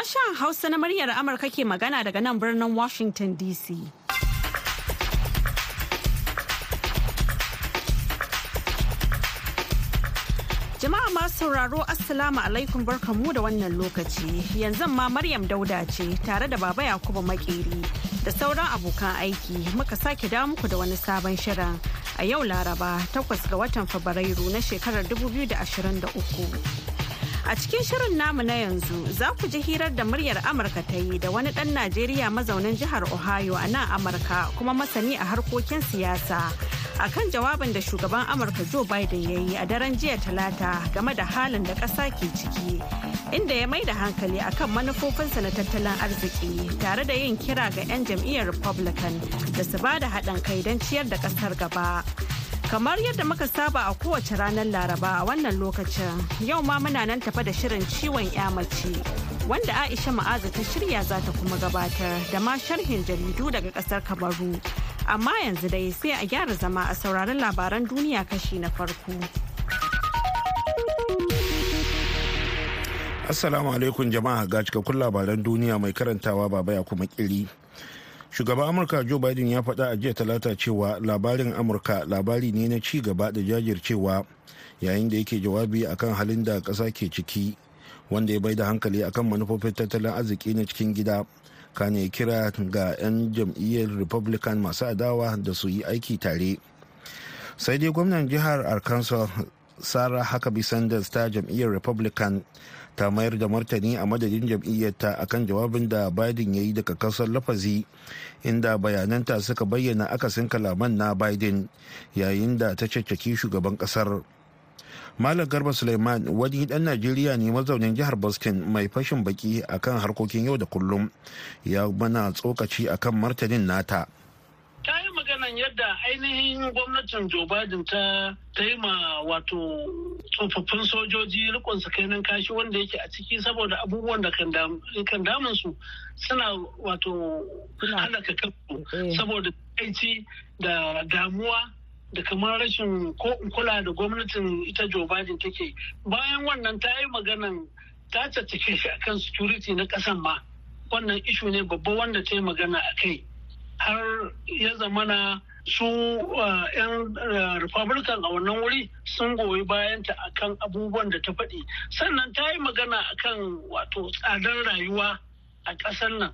Sashen Hausa na muryar Amurka ke magana daga nan birnin Washington DC. Jama'a masu sauraro Assalamu alaikum barkamu da wannan lokaci. Yanzu ma Maryam Dauda ce tare da Baba Yakubu Makeri da sauran abokan aiki muka sake dawo muku da wani sabon shirin a yau Laraba 8 ga watan Fabrairu na shekarar 2023. A cikin shirin namu na yanzu za ku ji hirar da muryar Amurka ta yi da wani ɗan Najeriya mazaunin jihar Ohio a nan Amurka kuma masani a harkokin siyasa. A kan jawabin da shugaban Amurka Joe Biden ya yi a daren jiya talata game da halin da ƙasa ke ciki. Inda ya mai da hankali akan manufofinsa na tattalin arziki tare da yin kira ga 'yan jam'iyyar Republican da su ba da haɗin kai don ciyar da ƙasar gaba. Kamar yadda muka saba a kowace ranar Laraba a wannan lokacin, yau ma muna nan tafa da shirin ciwon mace wanda Aisha Ma'aza ta shirya za ta kuma gabatar da ma sharhin jaridu daga ƙasar Kamaru. Amma yanzu dai sai a gyara zama a sauraron labaran duniya kashi na farko. Assalamu alaikum jama'a ga cikakkun labaran duniya mai karantawa baba ya kuma kiri. Shugaban amurka joe biden ya faɗa a jiya talata cewa labarin amurka labari ne na ci gaba da jajircewa yayin da yake jawabi akan halin da ƙasa ke ciki wanda ya bai da hankali akan manufofin tattalin arziki na cikin gida. Kane kira ga 'yan jam'iyyar republican masu adawa da su yi aiki tare. Sai dai gwamnan jihar arkansas sarah huckabee sanders ta jam'iyyar republican ta mayar da martani a madadin jam'iyyarta akan jawabin da biden ya yi daga ƙasar lafazi inda bayananta suka bayyana akasin kalaman na biden yayin da ta caccaki shugaban ƙasar. Malam garba suleiman wani dan najeriya ne mazaunin jihar boston mai fashin baki akan harkokin yau da kullum ya mana tsokaci akan martanin nata. ta maganan yadda ainihin gwamnatin Joe Biden ta ta yi ma wato tsofaffin sojoji rikon tsakanin kashi wanda yake a ciki saboda abubuwan da kan damun su suna wato halaka kansu saboda aici da damuwa da kamar rashin ko kula da gwamnatin ita Joe Biden take. Bayan wannan ta yi maganan ta caccake shi akan security na kasan ma. Wannan ishu ne babba wanda ta yi magana a kai. Har ya zamana su 'yan republican a wannan wuri sun goyi bayanta akan abubuwan da ta faɗi. Sannan ta yi magana akan wato tsadar rayuwa a ƙasar nan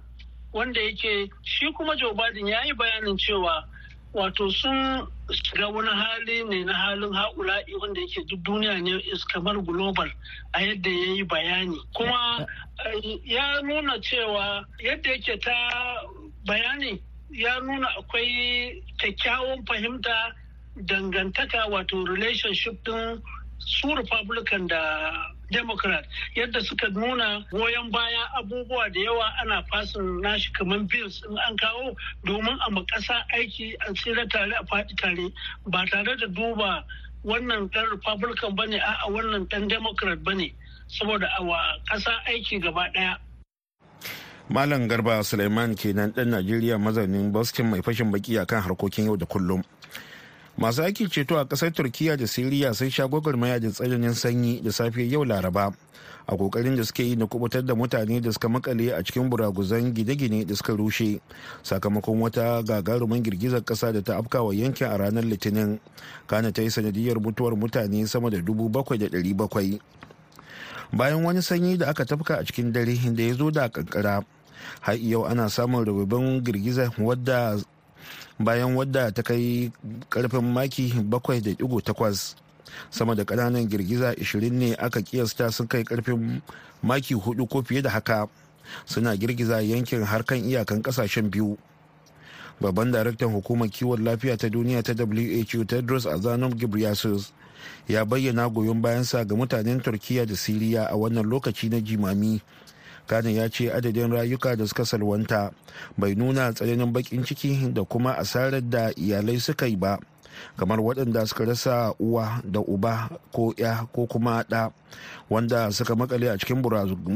wanda yake shi kuma joe biden ya yi bayanin cewa wato sun shiga wani hali ne na halin haƙula'i wanda yake duk duniya ne kamar global a yadda ya yi bayani. Kuma ya nuna cewa yadda yake ta bayani ya nuna akwai kyakkyawan fahimta dangantaka wato relationship din su republican da democrat yadda suka nuna goyon baya abubuwa da yawa ana fasin nashi kamar bills in an kawo domin a makasa aiki a tsira tare a faɗi tare. Ba tare da duba wannan ɗan republican ba ne a wannan ɗan democrat ba ne saboda a ƙasa aiki gaba ɗaya. Malam Garba Suleiman kenan ɗan Najeriya mazaunin Boston mai fashin baki akan harkokin yau da kullum. Masu aiki ceto a ƙasar Turkiya da Siriya sun sha gwagwarmaya da tsananin sanyi da safe yau Laraba a ƙoƙarin da suke yi na kuɓutar da mutane da suka makale a cikin buraguzan gine-gine da suka rushe sakamakon wata gagarumin girgizar ƙasa da ta afkawa yankin a ranar Litinin. Kana ta yi sanadiyar mutuwar mutane sama da dubu bakwai da ɗari bakwai. Bayan wani sanyi da aka tafka a cikin dare da ya zo da kankara har yau ana samun rububin girgiza wadda bayan wadda ta kai ƙarfin maki 7.8 sama da ƙananan girgiza 20 ne aka kiyasta sun kai ƙarfin maki 4 ko fiye da haka. Suna girgiza yankin har kan iyakan ƙasashen biyu. Babban daraktan hukumar kiwon lafiya ta duniya ta who tedros adhanom ghebreyesus ya bayyana goyon bayansa ga mutanen turkiya da siriya a wannan lokaci na jimami. Kane ya ce adadin rayuka da suka salwanta bai nuna tsananin bakin ciki da kuma asarar da iyalai suka yi ba kamar waɗanda suka rasa uwa da uba ko ya ko kuma ɗa wanda suka makale a cikin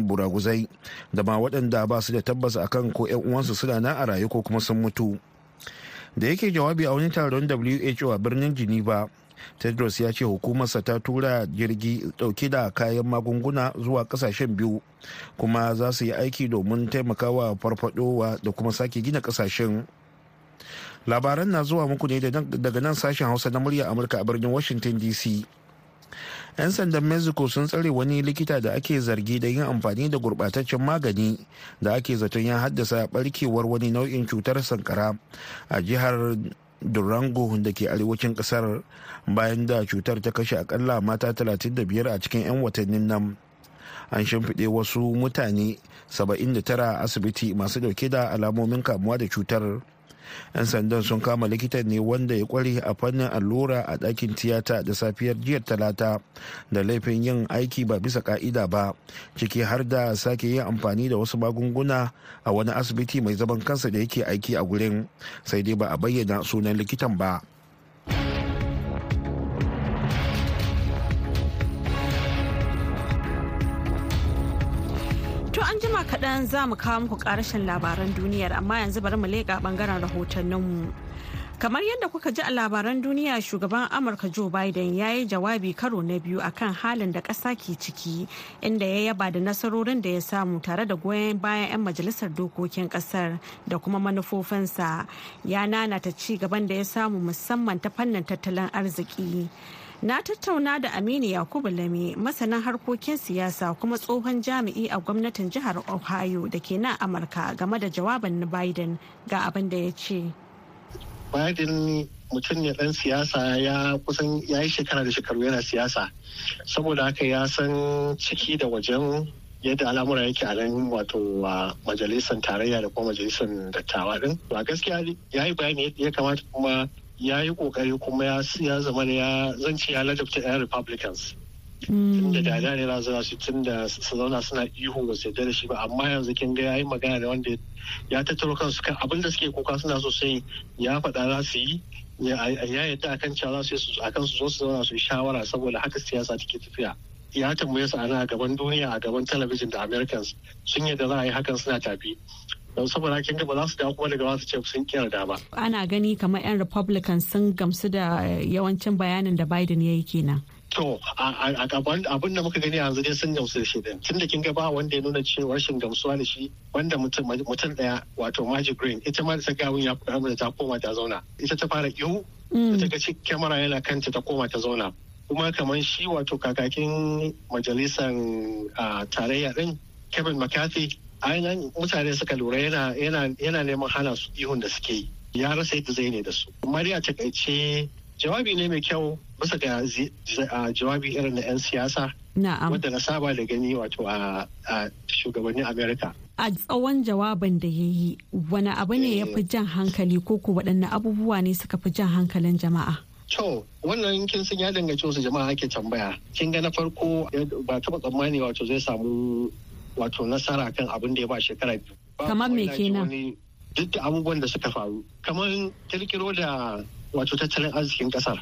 buraguzai da ma waɗanda ba su da tabbas akan ko 'yan uwansu suna nan a raye ko kuma sun mutu. Da yake jawabi a wani taron who a birnin geneva tedros ya ce hukumarsa ta tura jirgi ɗauke da kayan magunguna zuwa ƙasashen biyu kuma za su yi aiki domin taimakawa farfadowa da kuma sake gina ƙasashen. Labaran na zuwa muku ne daga nan sashen hausa na murya amurka a birnin washington dc 'yan sandan mexico sun tsare wani likita da ake zargi da yin amfani da gurbataccen magani da ake zaton ya haddasa barkewar wani nau'in cutar sankara a jihar durango da ke arewacin ƙasar bayan da cutar ta kashe akalla mata 35 a cikin 'yan watannin nan. An shimfiɗe wasu mutane 79 a asibiti masu ɗauke da alamomin kamuwa da cutar. 'yan sandan sun kama likitan ne wanda ya kware a fannin allura a ɗakin tiyata da safiyar jiya talata da laifin yin aiki ba bisa ka'ida ba ciki har da sake yin amfani da wasu magunguna a wani asibiti mai zaman kansa da yake aiki a gurin. Sai dai ba a bayyana sunan likitan ba. Kaɗan za mu kawo muku ƙarashin labaran duniyar amma yanzu bari mu leƙa ɓangaren rahotanninmu. Kamar yadda kuka ji a labaran duniya shugaban Amurka Joe Biden ya yi jawabi karo na biyu akan halin da ƙasa ke ciki inda ya yaba da nasarorin da ya samu tare da goyon bayan 'yan majalisar dokokin ƙasar da kuma manufofinsa ya nanata ci gaban da ya samu musamman ta fannin tattalin arziki. Na tattauna da Aminu Yakubu Lame masanin harkokin siyasa kuma tsohon jami'i a gwamnatin jihar Ohio da ke nan Amurka game da jawabin Biden ga abin da ya ce. Biden mutum ne ɗan siyasa ya kusan ya yi shekara da shekaru yana siyasa saboda haka ya san ciki da wajen yadda al'amura yake a nan wato a majalisar tarayya da kuma majalisar dattawa din ba gaskiya ya yi bayani ya kamata kuma ya yi ƙoƙari kuma ya zama ya zance ya ladabta 'yan republicans. Tun da dada ne za su tun da su zauna suna ihu ba su yarda da shi ba amma yanzu kin ga ya yi magana da wanda ya tattaro kansu kan abin da suke kuka suna so sai ya faɗa za su yi ya yadda akan cewa za su akan su zo su zauna su yi shawara saboda haka siyasa take tafiya. Ya tambaye su ana a gaban duniya a gaban talabijin da americans sun yadda za a yi hakan suna tafi. Don saboda kin ga ba za su dawo kuma daga wasu ce sun kiyar da ba. Ana gani kamar 'yan Republicans sun gamsu da yawancin bayanin da Biden ya yi kenan. To, abin da muka gani yanzu dai sun gamsu da shi din. Tun da kin ga ba wanda ya nuna cewa rashin gamsuwa da shi wanda mutum mutum ɗaya wato Magic Green ita ma da ta gawun ya fara da ta koma ta zauna. Ita ta fara ihu, ta ga kyamara yana kanta ta koma ta zauna. Kuma kamar shi wato kakakin majalisar tarayya din Kevin McCarthy ainihin mutane suka lura yana neman hana su ihun da suke yi. Ya rasa yadda zai ne da su. Mariya taƙaice jawabi ne mai kyau bisa ga jawabi irin na 'yan siyasa wadda na saba da gani wato a shugabannin amerika. A tsawon jawabin da ya yi wani abu ne ya fi jan hankali ko ku waɗanne abubuwa ne suka fi jan hankalin jama'a? To, wannan kin san ya danganci wasu jama'a ake tambaya. Kin ga na farko ba taɓa tsammani wato zai samu wato nasara kan abin da ya ba shekara biyu. Kamar me kenan? Duk da abubuwan da suka faru. Kamar kirkiro da wato tattalin arzikin ƙasar.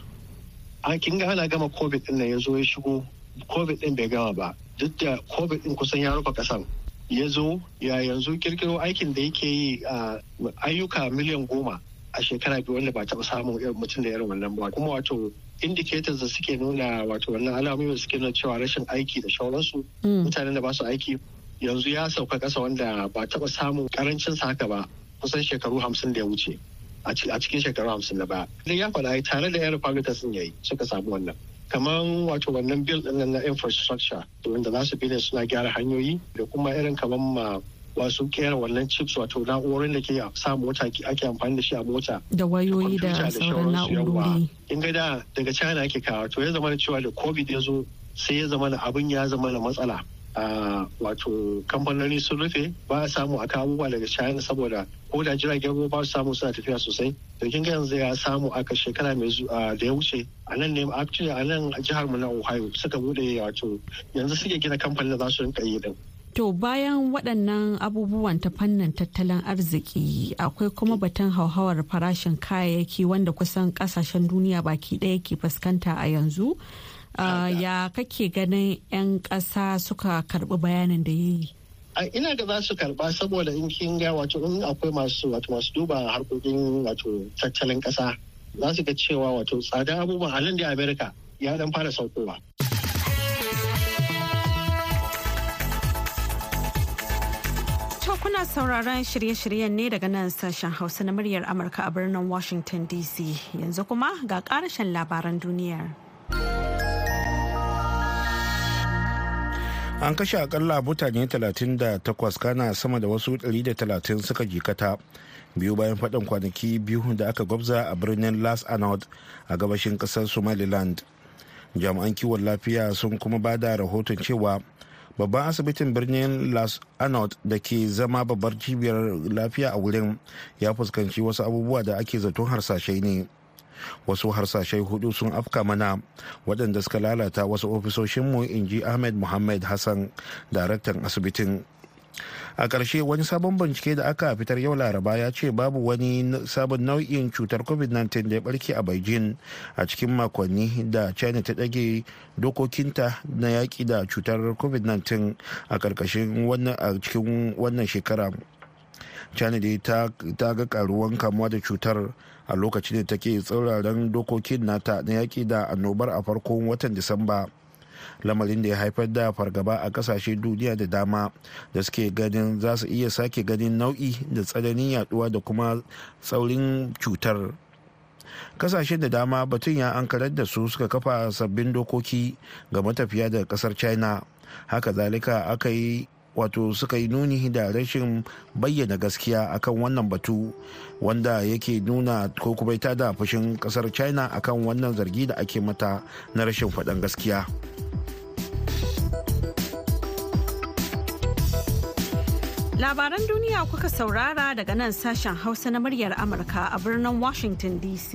A kin ga ana gama COVID ɗin nan ya zo ya shigo. COVID din bai gama ba. Duk da COVID din kusan ya rufe ƙasar. Ya zo ya yanzu kirkiro aikin da yake yi a ayyuka miliyan goma a shekara biyu wanda ba taɓa samun mutum da irin wannan ba. Kuma wato indicators da suke nuna wato wannan alamomi da suke nuna cewa rashin aiki da shauransu mutanen da ba su aiki yanzu ya sauka ƙasa wanda ba taɓa samun ƙarancin haka ba kusan shekaru hamsin da ya wuce a cikin shekaru hamsin da baya. Da ya faɗa tare da 'yan Republicans sun yayi suka samu wannan. Kamar wato wannan bill ɗin na infrastructure wanda za su bi ne suna gyara hanyoyi da kuma irin kamar ma wasu kera wannan chips wato na'urorin da ke sa mota ake amfani da shi a mota. Da wayoyi da sauran na'urori. In ga da daga China ake kawo to ya zama da cewa da COVID ya zo sai ya zama da abin ya zama da matsala. Wato kamfanoni sun rufe ba a samu a abubuwa daga china saboda ko da jiragen ruwa ba su samu suna tafiya sosai da kin ga yanzu ya samu aka shekara mai da ya wuce a nan ne a nan jihar mu na ohio suka buɗe wato yanzu suke gina kamfanin da za su rinka yi din To bayan waɗannan abubuwan ta fannin tattalin arziki akwai kuma batun hauhawar farashin kayayyaki wanda kusan ƙasashen duniya baki ɗaya ke fuskanta a yanzu. Ya kake ganin 'yan ƙasa suka karɓi bayanin da ya yi? ina da za su karɓa saboda in kin ga wato in akwai masu wato masu duba harkokin wato tattalin ƙasa za su ga cewa wato tsadar abubuwan nan da amerika ya dan fara saukowa. Kuna sauraron shirye-shiryen ne daga nan sashen hausa na muryar amurka a birnin washington dc yanzu kuma ga karashen labaran duniyar. An kashe akalla mutane 38 kana sama da wasu 130 suka jikata. Biyu bayan faɗin kwanaki biyu da aka gwabza a birnin las anod a gabashin ƙasar somaliland. Jami'an kiwon lafiya sun kuma ba da rahoton cewa babban asibitin birnin las anod da ke zama babbar cibiyar lafiya a wurin ya fuskanci wasu abubuwa da ake zaton harsashai ne. Wasu harsashai huɗu sun afka mana waɗanda suka lalata wasu ofisoshinmu in ji ahmed muhammad hassan daraktan asibitin. A ƙarshe wani sabon bincike da aka fitar yau laraba ya ce babu wani sabon nau'in cutar covid-19 da ya barke a beijing a cikin makonni da china ta ɗage dokokinta na yaƙi da cutar covid-19 a ƙarƙashin wannan shekara. China dai ta ga karuwan kamuwa da cutar a lokacin da take tsauraran dokokin nata na yaƙi da annobar a farkon watan disamba. Lamarin da ya haifar da fargaba a ƙasashe duniya da dama da suke ganin za su iya sake ganin nau'i da tsananin yaɗuwa da kuma tsaurin cutar. Kasashe da dama batun ya ankarar da su suka kafa sabbin dokoki ga matafiya daga ƙasar china. Haka zalika aka yi wato suka yi nuni da rashin bayyana gaskiya akan wannan batu wanda yake nuna ko kuma ita da fushin ƙasar china akan wannan zargi da ake mata na rashin faɗan gaskiya. Labaran duniya kuka saurara daga nan sashen hausa na muryar amurka a birnin washington dc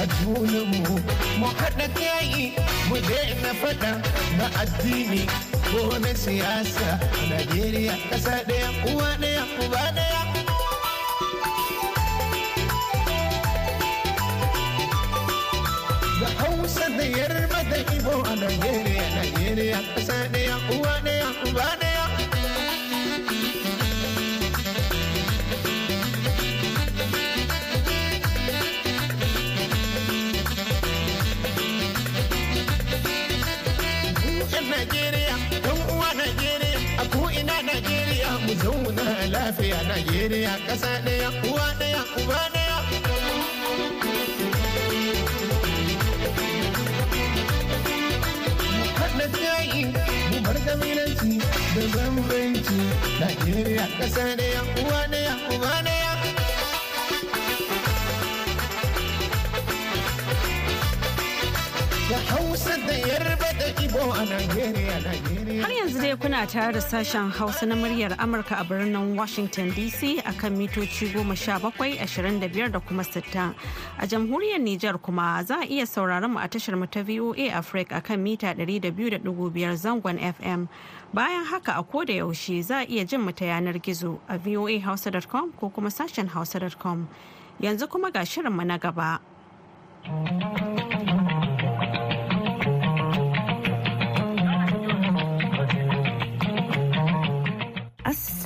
a junanmu. Mu haɗa yayi mu daina faɗa na addini ko na siyasa Najeriya ƙasa ɗaya uwa ɗaya uba ɗaya. Da Hausa da Yarba lafiya Najeriya ƙasa ɗaya, uwa ɗaya, uba ɗaya. Da bambanci Najeriya ƙasa ɗaya, uwa ɗaya, uba ɗaya. Da Hausa da Yarba da Ibo a Najeriya. Har yanzu dai kuna tare da sashen Hausa na muryar Amurka a birnin Washington DC akan mitoci goma sha bakwai ashirin da biyar da kuma sittin. A jamhuriyar Nijar kuma za a iya sauraron mu a tashar mu ta VOA Africa akan mita ɗari da biyu da ɗigo biyar zangon FM. Bayan haka a koda yaushe za a iya jin mu ta yanar gizo a voahausa.com ko kuma sashen hausa.com. Yanzu kuma ga shirinmu na gaba.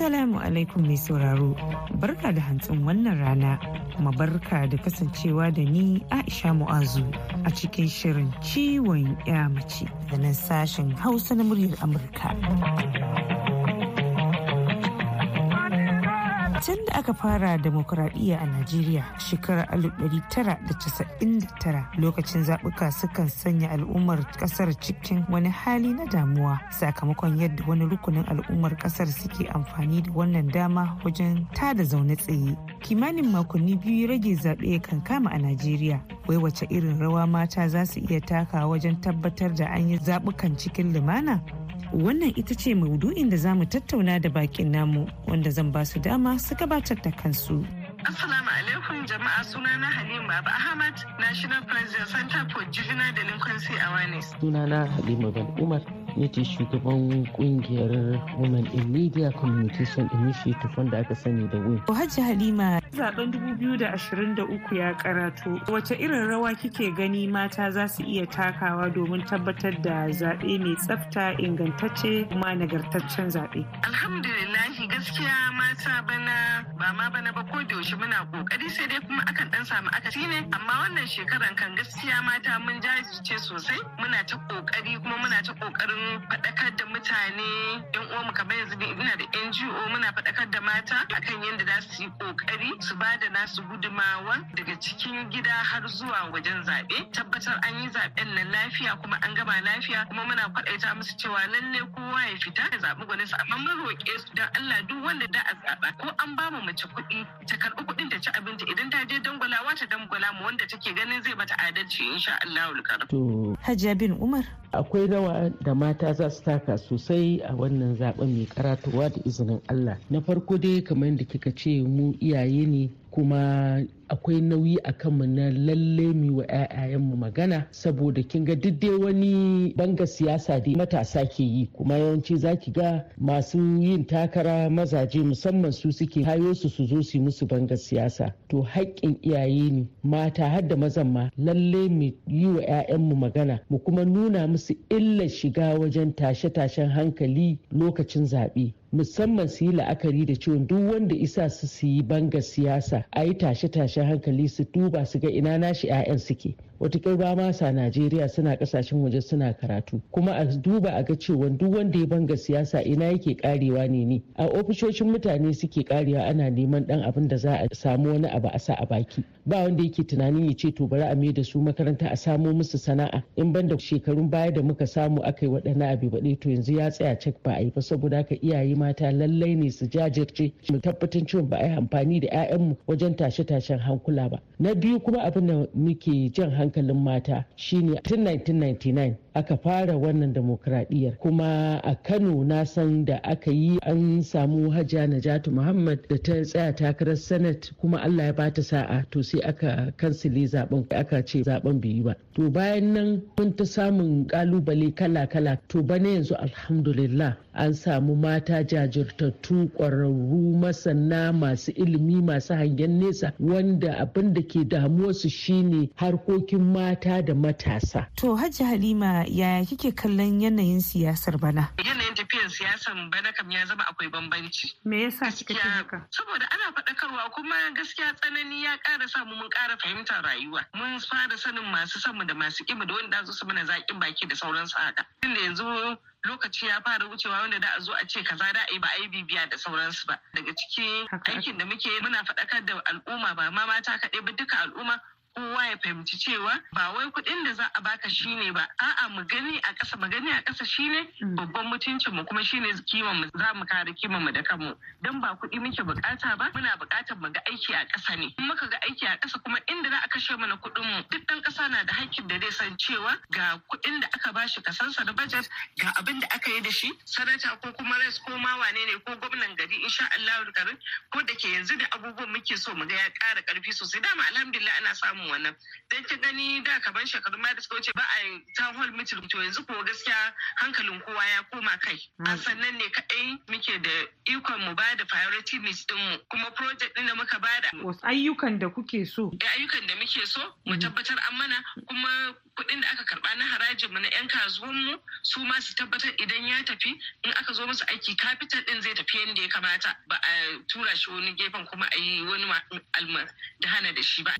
Assalamu alaikum mai sauraro, barka da hantsin wannan rana, kuma barka da kasancewa da ni Aisha Mu'azu a cikin shirin ciwon ya mace da nan sashen Hausa na muryar Amurka. Tun da aka fara demokuraɗiyya a Najeriya shekarar 1999 lokacin zaɓuka sukan sanya al'ummar ƙasar cikin wani hali na damuwa sakamakon yadda wani rukunin al'ummar ƙasar suke amfani da wannan dama wajen tada zaune tsaye. Kimanin makonni biyu rage zaɓe kan kama a Najeriya. Wai wace irin rawa mata za su iya taka wajen tabbatar da an yi zaɓukan cikin lumana? Wannan ita ce maudu'in da za mu tattauna da bakin namu wanda zan ba su dama su gabatar da kansu. Assalamu alaikum jama'a sunana Halima Baba Ahmad National President Center for Juvenile Delinquency Awareness. Sunana Halima Ben Umar ne ce shugaban ƙungiyar Women in Media Communication Initiative wanda aka sani da WIN. Hajji Halima zaɓen 2023 ya karatu wace irin rawa kike gani mata za su iya takawa domin tabbatar da zaɓe mai tsafta ingantacce kuma nagartaccen zaɓe. Alhamdulillahi gaskiya mata bana ba ma bana ba ko da yaushe muna ƙoƙari sai dai kuma akan dan samu akasi ne. Amma wannan shekaran kan gaskiya mata mun jajirce sosai. Muna ta ƙoƙari kuma muna ta ƙoƙarin faɗakar da mutane yan uwanmu kamar yanzu ina da NGO muna faɗakar da mata akan yadda za su yi ƙoƙari su ba da nasu gudumawa daga cikin gida har zuwa wajen zaɓe. Tabbatar an yi zaɓen nan lafiya kuma an gama lafiya kuma muna kwaɗaita musu cewa lalle kowa ya fita ya zaɓi gwanin sa amma mun roƙe su don Allah duk wanda da a zaɓa ko an ba mu mace kuɗi ta karɓi kuɗin ta ci abinci idan ta je dangwalawa ta dangwala mu wanda take ganin zai mata adalci insha Allah To Hajiya bin Umar akwai rawa da mata za su taka sosai a wannan zaɓen mai karatuwa da izinin Allah. Na farko dai kamar yadda kika ce mu iyaye ne kuma akwai nauyi a kanmu na lalle mu wa 'ya'yayenmu magana saboda kin ga duk dai wani banga siyasa da matasa ke yi. Kuma yawanci za ki ga masu yin takara mazaje musamman su suke hayo su su zo su musu banga siyasa. To haƙƙin iyaye ne mata har da mazan ma lalle mu yi wa 'ya'yanmu magana mu kuma nuna musu illar shiga wajen tashe-tashen hankali lokacin zaɓe. Musamman su yi la'akari da ciwon duk wanda isa su su yi banga siyasa a yi tashe-tashen hankali su duba su ga ina nashi 'ya'yan suke. Wataƙil ba ma sa najeriya suna ƙasashen waje suna karatu. Kuma a duba a ga cewa duk wanda ya banga siyasa ina yake karewa ne ne a ofishoshin mutane suke karewa ana neman dan abin da za a samu wani abu a sa a baki. Ba wanda yake tunanin ya ce to bari a mai da su makaranta a samo musu sana'a. In banda shekarun baya da muka samu aka yi waɗannan abu baɗe to yanzu ya tsaya cak ba a yi ba. Saboda haka iyaye mata lallai ne su jajirce mu tabbatar cewa ba a yi amfani da 'ya'yanmu wajen tashe-tashen hankula ba. Na biyu kuma abin da muke jan hankalin mata shine tun 1999 aka fara wannan demokradiyyar. Kuma a kano na san da aka yi an samu hajiya najatu muhammad da ta tsaya takarar senate kuma allah ya bata sa'a to sai aka kansile zaɓen aka ce zaɓen bai yi ba. To bayan nan mun ta samun ƙalubale kala-kala to bana yanzu alhamdulillah an samu mata jajirtattu ƙwararru masana masu ilimi masu hangen nesa wanda abin da ke damuwarsu shine harkokin mata da matasa. To Hajji Halima yaya kike kallon yanayin siyasar bana? Yanayin tafiyar siyasar bana kam ya zama akwai bambanci. Me yasa kika ce haka? Saboda ana faɗakarwa kuma gaskiya tsanani ya ƙara samu mun ƙara fahimtar rayuwa. Mun fara sanin masu sanmu da masu ƙimu da wanda su mana zaƙin baki da sauransu haka. Tunda yanzu lokaci ya fara wucewa wanda da a zo a ce kaza da ba a yi bibiya da sauransu ba daga ciki aikin da muke muna faɗakar da al'umma ba ma mata kaɗai ba duka al'umma kowa ya fahimci cewa ba wai kuɗin da za a baka shine ba. A'a mu gani a ƙasa mu gani a ƙasa shine babban mutuncin mu kuma shine kiman mu za mu kare kiman mu da kanmu. Dan ba kuɗi muke buƙata ba muna buƙatar mu ga aiki a ƙasa ne. In muka ga aiki a ƙasa kuma inda za a kashe mana kuɗin mu duk ɗan ƙasa na da hakkin da zai san cewa ga kuɗin da aka bashi kasansa na budget ga abin da aka yi da shi sanata ko kuma res ko ma wane ne ko gwamnan gari insha Allah ko da ke yanzu da abubuwan muke so mu ga ya ƙara ƙarfi sosai. Dama alhamdulillah ana samun wannan. Dan ki gani da kaban shekarun ma da suka wuce ba a town hall meeting to yanzu ko gaskiya hankalin kowa ya koma kai. A sannan ne kadai muke da ikon mu ba da priority list din mu kuma project din da muka ba da ayyukan da kuke so? Da ayyukan da muke so mu tabbatar an mana kuma kuɗin da aka karɓa na harajin mu na yan kasuwan mu su ma su tabbatar idan ya tafi in aka zo musu aiki capital din zai tafi yadda ya kamata. Ba a tura shi wani gefen kuma a yi wani alma da hana da shi ba.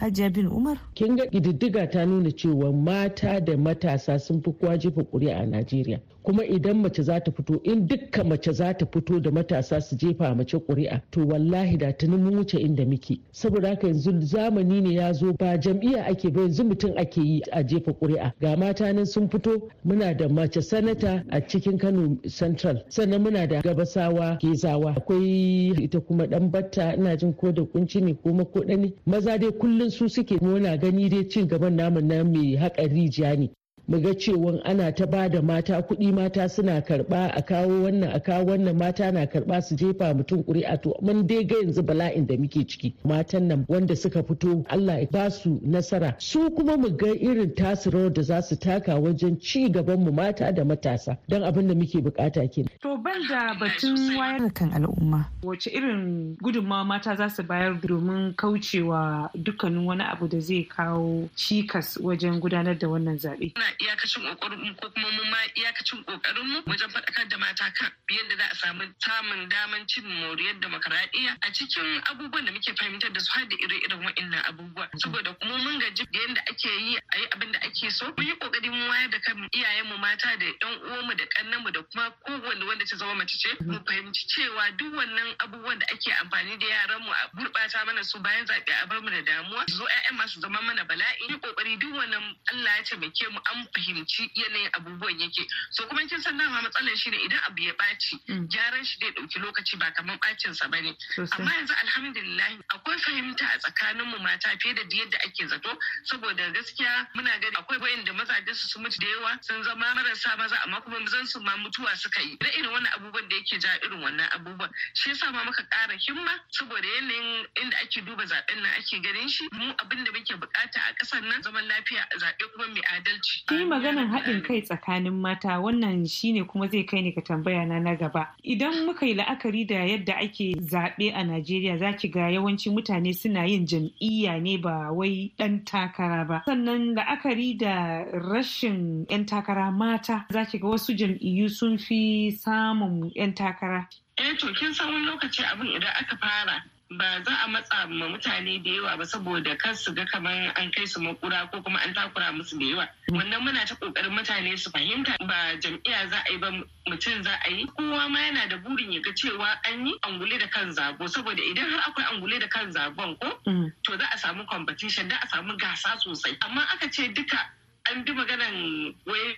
Hajiya bin Umar. Kin ga ƙididdiga ta nuna cewa mata da matasa sun fi kowa jefa ƙuri'a a Najeriya. Kuma idan mace za ta fito in dukkan mace za ta fito da matasa su jefa mace ƙuri'a to wallahi da tuni mun wuce inda muke. Saboda haka yanzu zamani ne ya zo ba jam'iyya ake ba yanzu mutum ake yi a jefa ƙuri'a. Ga mata nan sun fito muna da mace sanata a cikin Kano Central sannan muna da gabasawa gezawa akwai ita kuma dan batta ina jin ko da kunci ne ko makoɗa ne maza dai kullum su suke muna gani dai cin gaban namun na mai haƙa rijiya ne mu ga cewa ana ta ba da mata kuɗi mata suna karɓa a kawo wannan a kawo wannan mata na karɓa su jefa mutum ƙuri'a to mun dai ga yanzu bala'in da muke ciki matan nan wanda suka fito Allah ya ba su nasara su kuma mu ga irin tasu rawar da za su taka wajen ci gaban mu mata da matasa don abin da muke buƙata ke. To ban da batun wayar kan al'umma. Wace irin gudunmawa mata za su bayar domin kaucewa dukkanin wani abu da zai kawo cikas wajen gudanar da wannan zaɓe. Iyakacin ƙoƙarin mu ko kuma mu ma iyakacin ƙoƙarin mu wajen faɗakar da mata kan yadda za a samu samun daman cin moriyar demokaradiyya a cikin abubuwan da muke fahimtar da su har da ire-iren waɗannan abubuwa. Saboda kuma mun gaji da yadda ake yi a yi abin da ake so. Mun yi ƙoƙari mun wayar da kan iyayenmu mata da ƴan uwanmu da ƙannenmu da kuma kowanne wanda ta zama mace ce mu fahimci cewa duk wannan abubuwan da ake amfani da yaran mu a gurɓata mana su bayan zaɓe a bar mu da damuwa zo ƴaƴan masu zama mana bala'i yi ƙoƙari duk wannan Allah ya taimake mu an fahimci yanayin abubuwan yake. So kuma kin san dama matsalar shi ne idan abu ya ɓaci gyaran shi zai ɗauki lokaci ba kamar ɓacin sa ba ne amma yanzu alhamdulillah akwai fahimta a tsakanin mu mata fiye da yadda ake zato. Saboda gaskiya muna gani akwai wayanda mazajen su sun mutu da yawa sun zama marasa maza amma kuma mazan su ma mutuwa suka yi. Da irin wannan abubuwan da yake ja irin wannan abubuwan. Shi yasa ma muka ƙara himma saboda yanayin inda ake duba zaɓen nan ake ganin shi. Mu abin da muke buƙata a ƙasar nan zaman lafiya zaɓe kuma mai adalci. Ki maganan haɗin kai tsakanin mata wannan shine kuma zai kai ni ka tambaya na na gaba. Idan muka yi la'akari da yadda ake zaɓe a Najeriya za ki ga yawanci mutane suna yin jam'iyya ne ba wai ɗan takara ba. Sannan la'akari da rashin 'yan takara mata za ki ga wasu jam'iyyu sun fi samun 'yan takara. Eh to kin san wani lokaci abin idan aka fara ba za a matsa ma mutane da yawa ba saboda kar su ga kamar an kai su makura ko kuma an takura musu da yawa. Wannan muna ta ƙoƙarin mutane su fahimta ba jam'iyya za a yi ba mutum za a yi. Kowa ma yana da burin ya ga cewa an yi angule da kan zago saboda idan har akwai angule da kan zagon ko to za a samu competition da a samu gasa sosai. Amma aka ce duka an bi maganan wai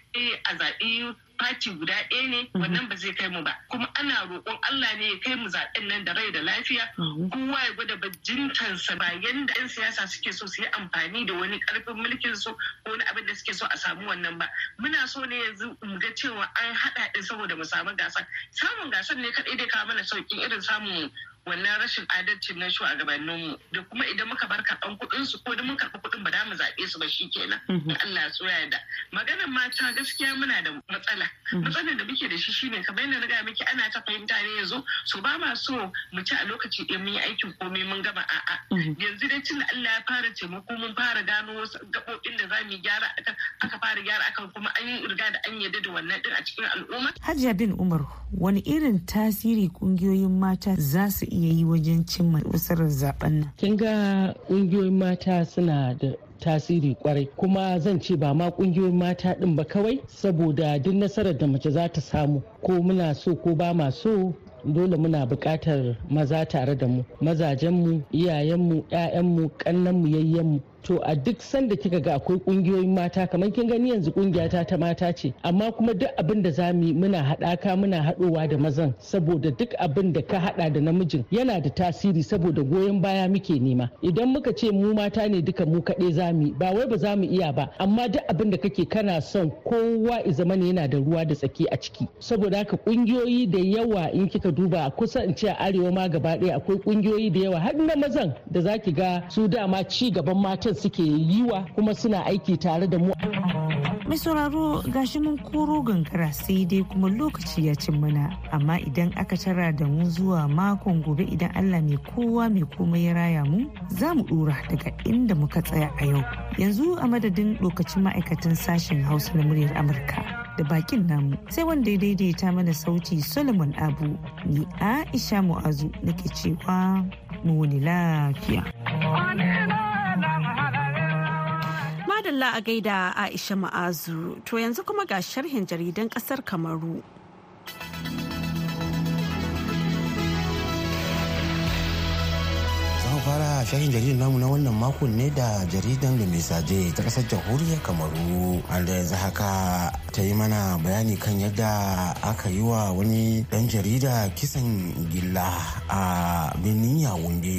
a zaɓi fati guda ɗaya ne wannan ba zai kai mu ba. Kuma ana roƙon Allah ne ya kai mu zaɓen nan da rai da lafiya. Kowa ya gwada bajintansa ba yanda 'yan siyasa suke so su yi amfani da wani ƙarfin mulkin su ko wani abin da suke so a samu wannan ba. Muna so ne yanzu mu ga cewa an haɗa ɗin saboda mu samu gasar. Samun gasar ne kaɗai dai kawo mana sauƙin irin samun wannan rashin adalcin na shugabanninmu da kuma idan muka bar karɓan kuɗin su ko da mun karɓi kuɗin ba za mu zaɓe su ba shi kenan in Allah so ya da maganar mata gaskiya muna da matsala. Matsalar da muke da shi shine kamar yadda na gaya miki ana ta fahimta ne yanzu so ba ma so mu ci a lokaci ɗaya mun yi aikin komai mun gama a'a. Yanzu dai tun Allah ya fara taimako mun fara gano wasu gaɓoɓin da za mu gyara akan aka fara gyara akan kuma an yi riga da an yarda da wannan din a cikin al'umma. Hajiya bin Umar wani irin tasiri ƙungiyoyin mata za su iya yi wajen cimma nasarar zaɓen nan. Kin ga ƙungiyoyin mata suna da tasiri ƙwarai kuma zan ce ba ma ƙungiyoyin mata din ba kawai saboda duk nasarar da mace za ta samu ko muna so ko ba ma so dole muna buƙatar maza tare da mu mazajenmu iyayenmu 'ya'yanmu ƙannenmu yayyenmu to a duk sanda kika ga akwai ƙungiyoyin mata kamar kin gani yanzu kungiyata ta mata ce amma kuma duk abin da za mu muna haɗaka muna haɗowa da mazan saboda duk abin da ka haɗa da namijin yana da tasiri saboda goyon baya muke nema. Idan muka ce mu mata ne duka mu kaɗai za mu ba wai ba za mu iya ba amma duk abin da kake kana son kowa zama ne yana da ruwa da tsaki a ciki. Saboda haka kungiyoyi da yawa in kika duba kusa in ce a arewa ma gaba ɗaya akwai kungiyoyi da yawa har na mazan da zaki ga su dama ci gaban matan suke yiwa kuma suna aiki tare da mu. Mai sauraro gashi mun koro gangara sai dai kuma lokaci ya cin mana amma idan aka tara da mu zuwa makon gobe idan Allah mai kowa mai komai ya raya mu za mu dora daga inda muka tsaya a yau. Yanzu a madadin lokacin ma'aikatan sashen Hausa na muryar Amurka. da bakin namu sai wanda ya daidaita mana sauti solomon abu ni aisha mu'azu nake cewa mu wani lafiya madalla a gaida aisha ma'azu. To yanzu kuma ga sharhin jaridan ƙasar kamaru. Fara shahin jaridar namu na wannan makon ne da jaridan da mesaje ta ƙasar jamhuriyar kamaru. Wanda yanzu haka ta yi mana bayani kan yadda aka yi wa wani dan jarida kisan gilla a birnin yawunde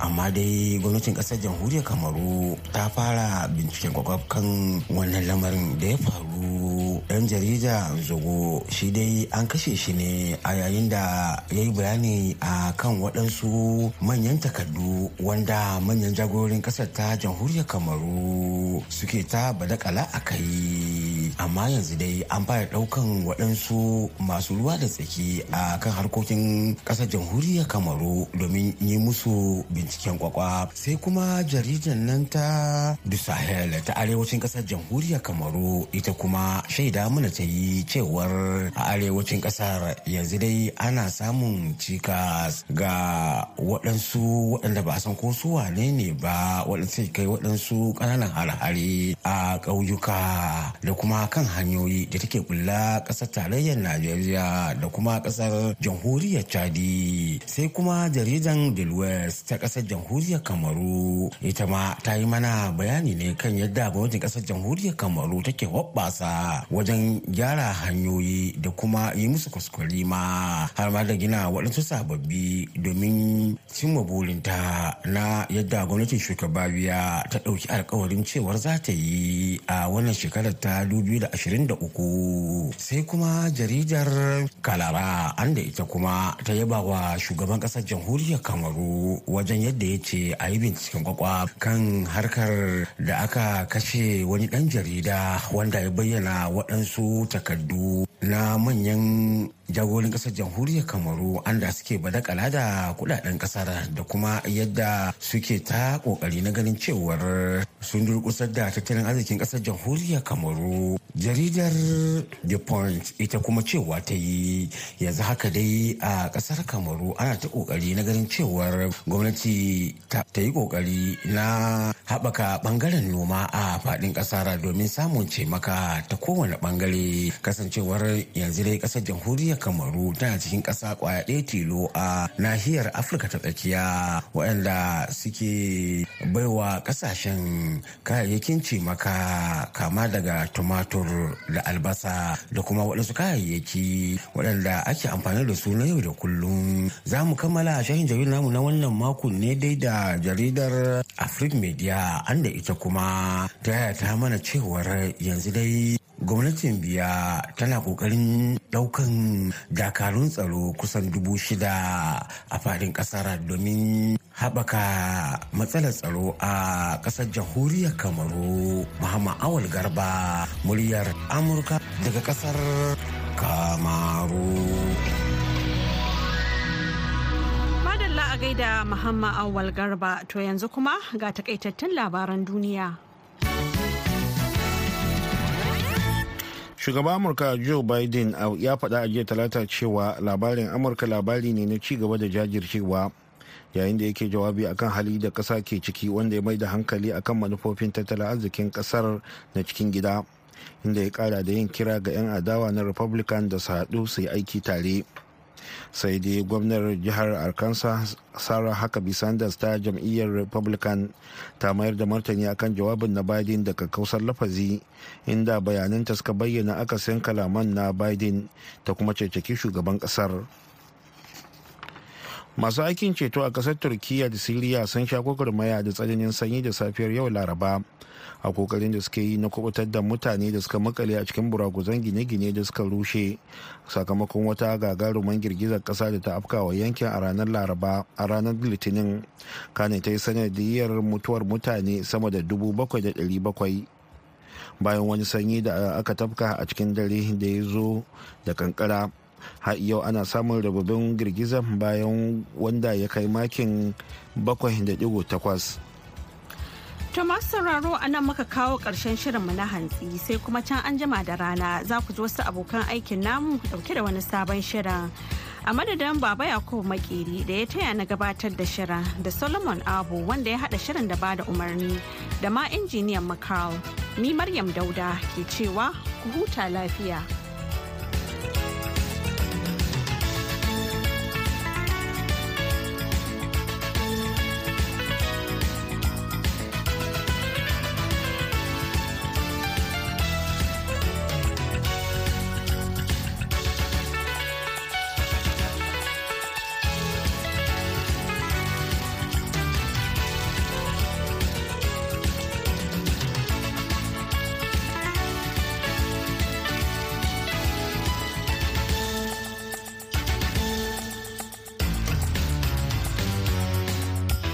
amma dai gwamnatin ƙasar jamhuriyar kamaru ta fara binciken kwakwaf kan wannan lamarin da ya faru. Dan jarida zogo shi dai an kashe shi ne a yayin da ya yi bayani a kan waɗansu manyan takardu wanda manyan jagororin ƙasar ta jamhuriyar kamaru suke ta badakala a kai. Amma yanzu dai an fara ɗaukan waɗansu masu ruwa da tsaki a kan harkokin ƙasar jamhuriyar kamaru domin yi musu binciken kwakwa. Sai kuma jaridar nan ta du sahel ta arewacin ƙasar jamhuriyar kamaru ita kuma shaida mana ta yi cewar a arewacin ƙasar yanzu dai ana samun cikas ga waɗansu waɗanda ba san ko su wane ne ba waɗansu kai waɗansu ƙananan hare-hare a ƙauyuka da kuma kan hanyoyi da take bulla ƙasar tarayyar najeriya da kuma ƙasar jamhuriyar chadi. Sai kuma jaridan del west ta ƙasar jamhuriyar kamaru. Ita ma ta yi mana bayani ne kan yadda gwamnatin ƙasar jamhuriyar kamaru take hoɓɓasa wajen gyara hanyoyi da kuma yi musu kuskure ma har ma da gina waɗansu sababbi domin cimma burinta. Na yadda gwamnatin shugaba biya ta ɗauki alkawarin cewar za ta yi a wannan shekarar ta 2023 sai kuma jaridar kalara an da ita kuma ta yaba wa shugaban ƙasar jamhuriyar kamaru wajen yadda ya ce a yi binciken kwakwa kan harkar da aka kashe wani ɗan jarida wanda ya bayyana waɗansu takardu na manyan jagorin ƙasar jamhuriyar kamaru anda suke badakala da kuɗaɗen ƙasar da kuma yadda suke ta ƙoƙari na ganin cewar sun durkusar da tattalin arzikin ƙasar jamhuriyar kamaru. Jaridar the point ita kuma cewa ta yi yanzu haka dai a ƙasar kamaru ana ta ƙoƙari na ganin cewar gwamnati ta yi ƙoƙari na haɓaka ɓangaren noma a faɗin ƙasar domin samun cemaka ta kowane ɓangare. Kasancewar yanzu dai ƙasar jamhuriyar kamaru tana cikin ƙasa ƙwaya ɗaya tilo a nahiyar afirka ta tsakiya waɗanda suke baiwa ƙasashen kayayyakin cimaka kama daga tumatur da albasa da kuma waɗansu kayayyaki waɗanda ake amfani da su na yau da kullum. Za mu kammala shahin jaridar namu na wannan makon ne dai da jaridar afrik media an da ita kuma ta mana cewar yanzu dai gwamnatin biya tana ƙoƙarin ɗaukan dakarun tsaro kusan dubu shida a faɗin ƙasar domin haɓaka matsalar tsaro a ƙasar jamhuriyar kamaru. Muhammad awal garba muryar amurka daga ƙasar kamaru. Madalla a gaida muhammad awal garba to yanzu kuma ga takaitattun labaran duniya. Shugaban amurka joe biden ya faɗa a jiya talata cewa labarin amurka labari ne na cigaba da jajircewa yayin da yake jawabi akan hali da ƙasa ke ciki wanda ya mai da hankali akan manufofin tattalin arzikin ƙasar na cikin gida inda ya ƙara da yin kira ga 'yan adawa na republican da su haɗu su yi aiki tare. Sai dai gwamnar jihar arkansas sarah huckabee sanders ta jam'iyyar republican ta mayar da martani akan jawabin na biden daga kausar lafazi inda bayananta suka bayyana akasin kalaman na biden ta kuma ceceki shugaban ƙasar. Masu aikin ceto a ƙasar turkiya da siriya sun sha gwagwarmaya da tsananin sanyi da safiyar yau laraba. A ƙoƙarin da suke yi na kuɓutar da mutane da suka makale a cikin buraguzan gine-gine da suka rushe sakamakon wata gagaruman girgizar kasa da ta afkawa yankin a ranar laraba a ranar litinin. Kane ta yi sanadiyar mutuwar mutane sama da dubu bakwai da ɗari bakwai. Bayan wani sanyi da aka tafka a cikin dare da ya zo da kankara har yau ana samun rababin girgizar bayan wanda ya kai makin 7.8 To masu sauraro a nan muka kawo ƙarshen shirinmu na hantsi sai kuma can an jima da rana za ku ji wasu abokan aikin namu ɗauke da wani sabon shirin. A madadin Baba Yakubu Makeri da ya taya na gabatar da shirin da Solomon Abu wanda ya haɗa shirin da ba da umarni da ma injiniyan Macau. Ni Maryam Dauda ke cewa ku huta lafiya.